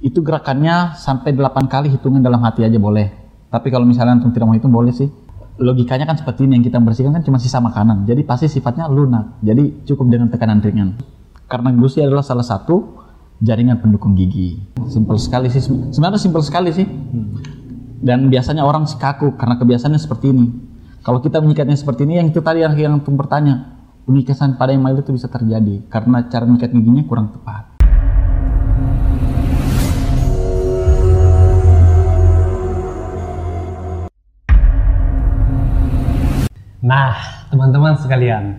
Itu gerakannya sampai 8 kali hitungan dalam hati aja boleh. Tapi kalau misalnya antum tidak mau hitung boleh sih. Logikanya kan seperti ini, yang kita bersihkan kan cuma sisa makanan. Jadi pasti sifatnya lunak. Jadi cukup dengan tekanan ringan. Karena gusi adalah salah satu jaringan pendukung gigi. Simpel sekali sih. Sebenarnya simpel sekali sih. Dan biasanya orang kaku karena kebiasaannya seperti ini. Kalau kita mengikatnya seperti ini, yang itu tadi yang yang bertanya, pengikasan pada yang itu bisa terjadi karena cara mengikat giginya kurang tepat. Nah, teman-teman sekalian,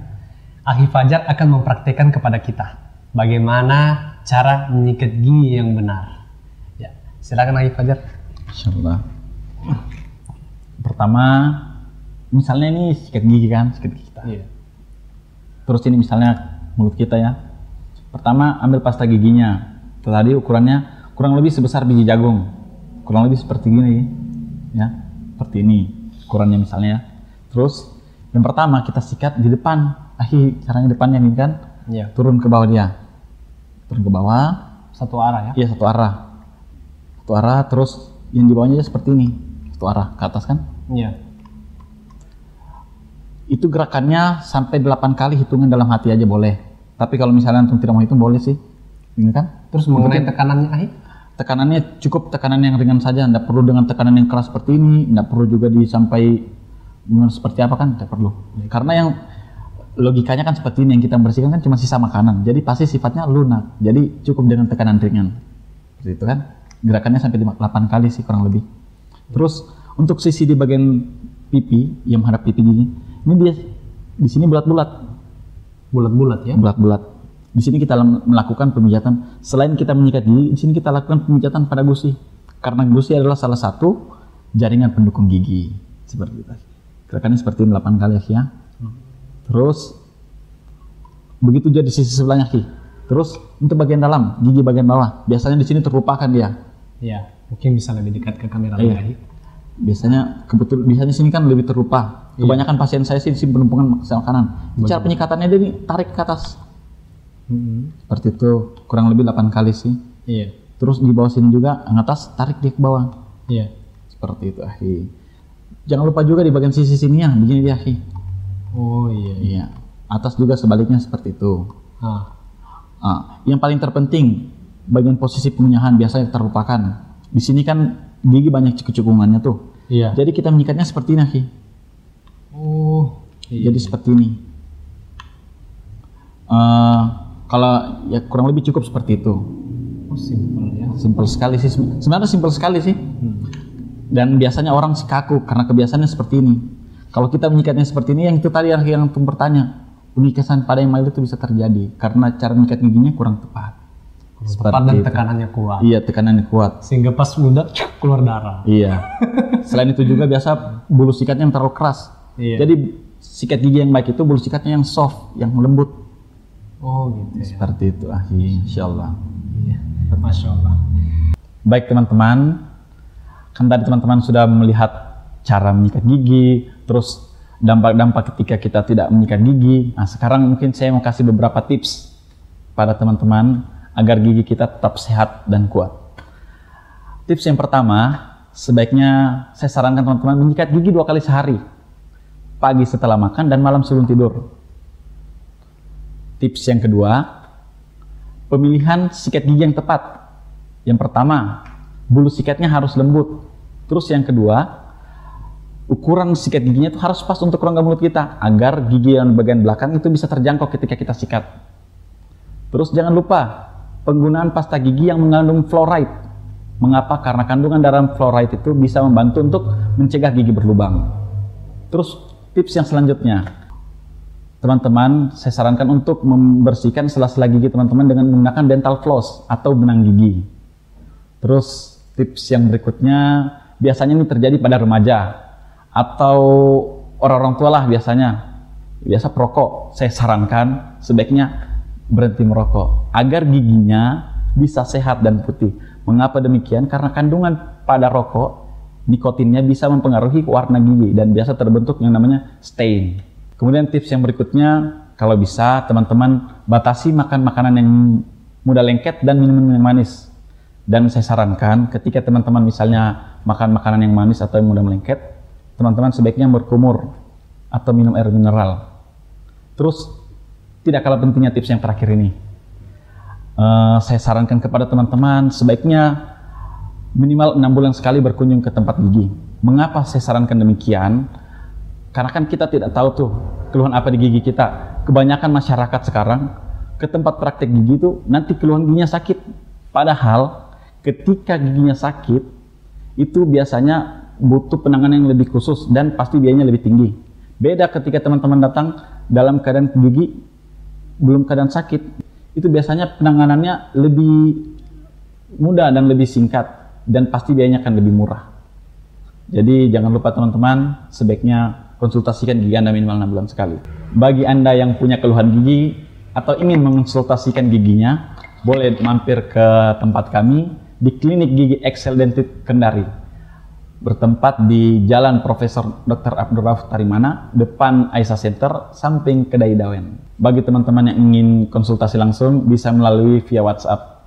Akhi Fajar akan mempraktekkan kepada kita bagaimana cara menyikat gigi yang benar. Ya, silakan Akhi Fajar. Insyaallah. Pertama, misalnya ini sikat gigi kan, sikat gigi kita. Iya. Terus ini misalnya mulut kita ya. Pertama ambil pasta giginya. Tadi ukurannya kurang lebih sebesar biji jagung. Kurang lebih seperti gini ya. Seperti ini ukurannya misalnya. ya. Terus yang pertama kita sikat di depan. Ahi caranya depannya nih kan. Iya. Turun ke bawah dia. Turun ke bawah. Satu arah ya. Iya satu arah. Satu arah terus yang di bawahnya seperti ini. Satu arah ke atas kan. Iya. itu gerakannya sampai 8 kali hitungan dalam hati aja boleh. Tapi kalau misalnya antum tidak mau hitung boleh sih. Ini kan? Terus mengenai tekanannya Akhi? Tekanannya cukup tekanan yang ringan saja, tidak perlu dengan tekanan yang keras seperti ini, tidak perlu juga disampai seperti apa kan, tidak perlu. Karena yang logikanya kan seperti ini, yang kita bersihkan kan cuma sisa makanan, jadi pasti sifatnya lunak. Jadi cukup dengan tekanan ringan. Seperti itu kan? Gerakannya sampai 8 kali sih kurang lebih. Terus untuk sisi di bagian pipi yang menghadap pipi gigi, ini dia di sini bulat-bulat, Bulat-bulat ya. bulat-bulat. Di sini kita melakukan pemijatan. Selain kita menyikat gigi, di sini kita lakukan pemijatan pada gusi. Karena gusi adalah salah satu jaringan pendukung gigi. Seperti itu. Gerakannya seperti ini 8 kali ya. Terus begitu juga di sisi sebelahnya Ki. Terus untuk bagian dalam, gigi bagian bawah, biasanya di sini terlupakan dia. Iya. Mungkin bisa lebih dekat ke kamera Iya. Biasanya kebetul biasanya sini kan lebih terlupa. Iya. Kebanyakan pasien saya sih di sini penumpukan sel kanan. Cara penyikatannya dia nih tarik ke atas. Mm-mm. Seperti itu, kurang lebih 8 kali sih. Iya. Terus di bawah sini juga, yang atas tarik dia ke bawah. Iya. Seperti itu, ahi. Jangan lupa juga di bagian sisi sini ya, begini dia, ahi. Oh iya. Iya. Atas juga sebaliknya seperti itu. Ah. Ah, yang paling terpenting, bagian posisi pengunyahan biasanya terlupakan. Di sini kan gigi banyak cekungannya tuh. Iya. Jadi kita mengikatnya seperti ini. Oh. Iya. Jadi seperti ini. Eh, kalau ya kurang lebih cukup seperti itu. Oh, simpel ya. Simpel sekali sih. Sebenarnya simpel sekali sih. Hmm. Dan biasanya orang sih kaku karena kebiasaannya seperti ini. Kalau kita mengikatnya seperti ini, yang itu tadi yang yang bertanya, pengikasan pada yang mild itu bisa terjadi karena cara mengikat giginya kurang tepat. Tepat dan itu. tekanannya kuat. Iya, tekanannya kuat. Sehingga pas cuk, keluar darah. Iya. Selain itu juga biasa bulu sikatnya yang terlalu keras. Iya. Jadi sikat gigi yang baik itu bulu sikatnya yang soft, yang lembut. Oh gitu ya. Seperti itu, ahi, insyaallah. Iya. Masya Allah. Baik teman-teman, kan tadi teman-teman sudah melihat cara menyikat gigi, terus dampak-dampak ketika kita tidak menyikat gigi. Nah sekarang mungkin saya mau kasih beberapa tips pada teman-teman agar gigi kita tetap sehat dan kuat. Tips yang pertama, sebaiknya saya sarankan teman-teman menyikat gigi dua kali sehari. Pagi setelah makan dan malam sebelum tidur. Tips yang kedua, pemilihan sikat gigi yang tepat. Yang pertama, bulu sikatnya harus lembut. Terus yang kedua, ukuran sikat giginya itu harus pas untuk rongga mulut kita agar gigi yang bagian belakang itu bisa terjangkau ketika kita sikat. Terus jangan lupa penggunaan pasta gigi yang mengandung fluoride. Mengapa? Karena kandungan dalam fluoride itu bisa membantu untuk mencegah gigi berlubang. Terus tips yang selanjutnya, teman-teman saya sarankan untuk membersihkan sela-sela gigi teman-teman dengan menggunakan dental floss atau benang gigi. Terus tips yang berikutnya biasanya ini terjadi pada remaja atau orang-orang tua lah biasanya. Biasa perokok, saya sarankan sebaiknya berhenti merokok agar giginya bisa sehat dan putih. Mengapa demikian? Karena kandungan pada rokok nikotinnya bisa mempengaruhi warna gigi dan biasa terbentuk yang namanya stain. Kemudian tips yang berikutnya, kalau bisa teman-teman batasi makan makanan yang mudah lengket dan minum-minum yang manis. Dan saya sarankan ketika teman-teman misalnya makan makanan yang manis atau yang mudah melengket, teman-teman sebaiknya berkumur atau minum air mineral. Terus tidak kalah pentingnya tips yang terakhir ini. Uh, saya sarankan kepada teman-teman sebaiknya minimal enam bulan sekali berkunjung ke tempat gigi. Mengapa saya sarankan demikian? Karena kan kita tidak tahu tuh keluhan apa di gigi kita. Kebanyakan masyarakat sekarang ke tempat praktek gigi itu nanti keluhan giginya sakit. Padahal ketika giginya sakit, itu biasanya butuh penanganan yang lebih khusus dan pasti biayanya lebih tinggi. Beda ketika teman-teman datang dalam keadaan gigi belum keadaan sakit, itu biasanya penanganannya lebih mudah dan lebih singkat dan pasti biayanya akan lebih murah. Jadi jangan lupa teman-teman sebaiknya konsultasikan gigi Anda minimal 6 bulan sekali. Bagi Anda yang punya keluhan gigi atau ingin mengonsultasikan giginya, boleh mampir ke tempat kami di Klinik Gigi Excel Dentit Kendari. Bertempat di Jalan Profesor Dr. Abdul Rauf Tarimana, depan Aisyah Center, samping Kedai Dawen. Bagi teman-teman yang ingin konsultasi langsung, bisa melalui via WhatsApp.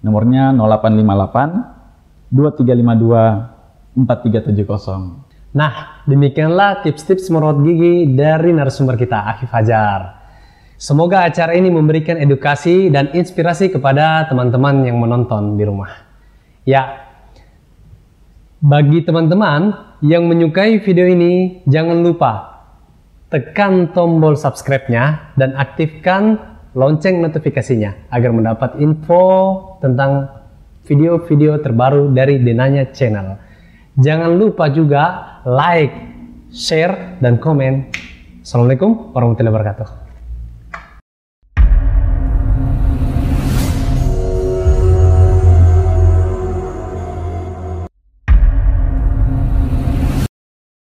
Nomornya 0858 2352 4370. Nah, demikianlah tips-tips merawat gigi dari narasumber kita, Akif Fajar. Semoga acara ini memberikan edukasi dan inspirasi kepada teman-teman yang menonton di rumah. Ya, bagi teman-teman yang menyukai video ini, jangan lupa tekan tombol subscribe-nya dan aktifkan lonceng notifikasinya agar mendapat info tentang video-video terbaru dari Denanya Channel. Jangan lupa juga like, share, dan komen. Assalamualaikum warahmatullahi wabarakatuh.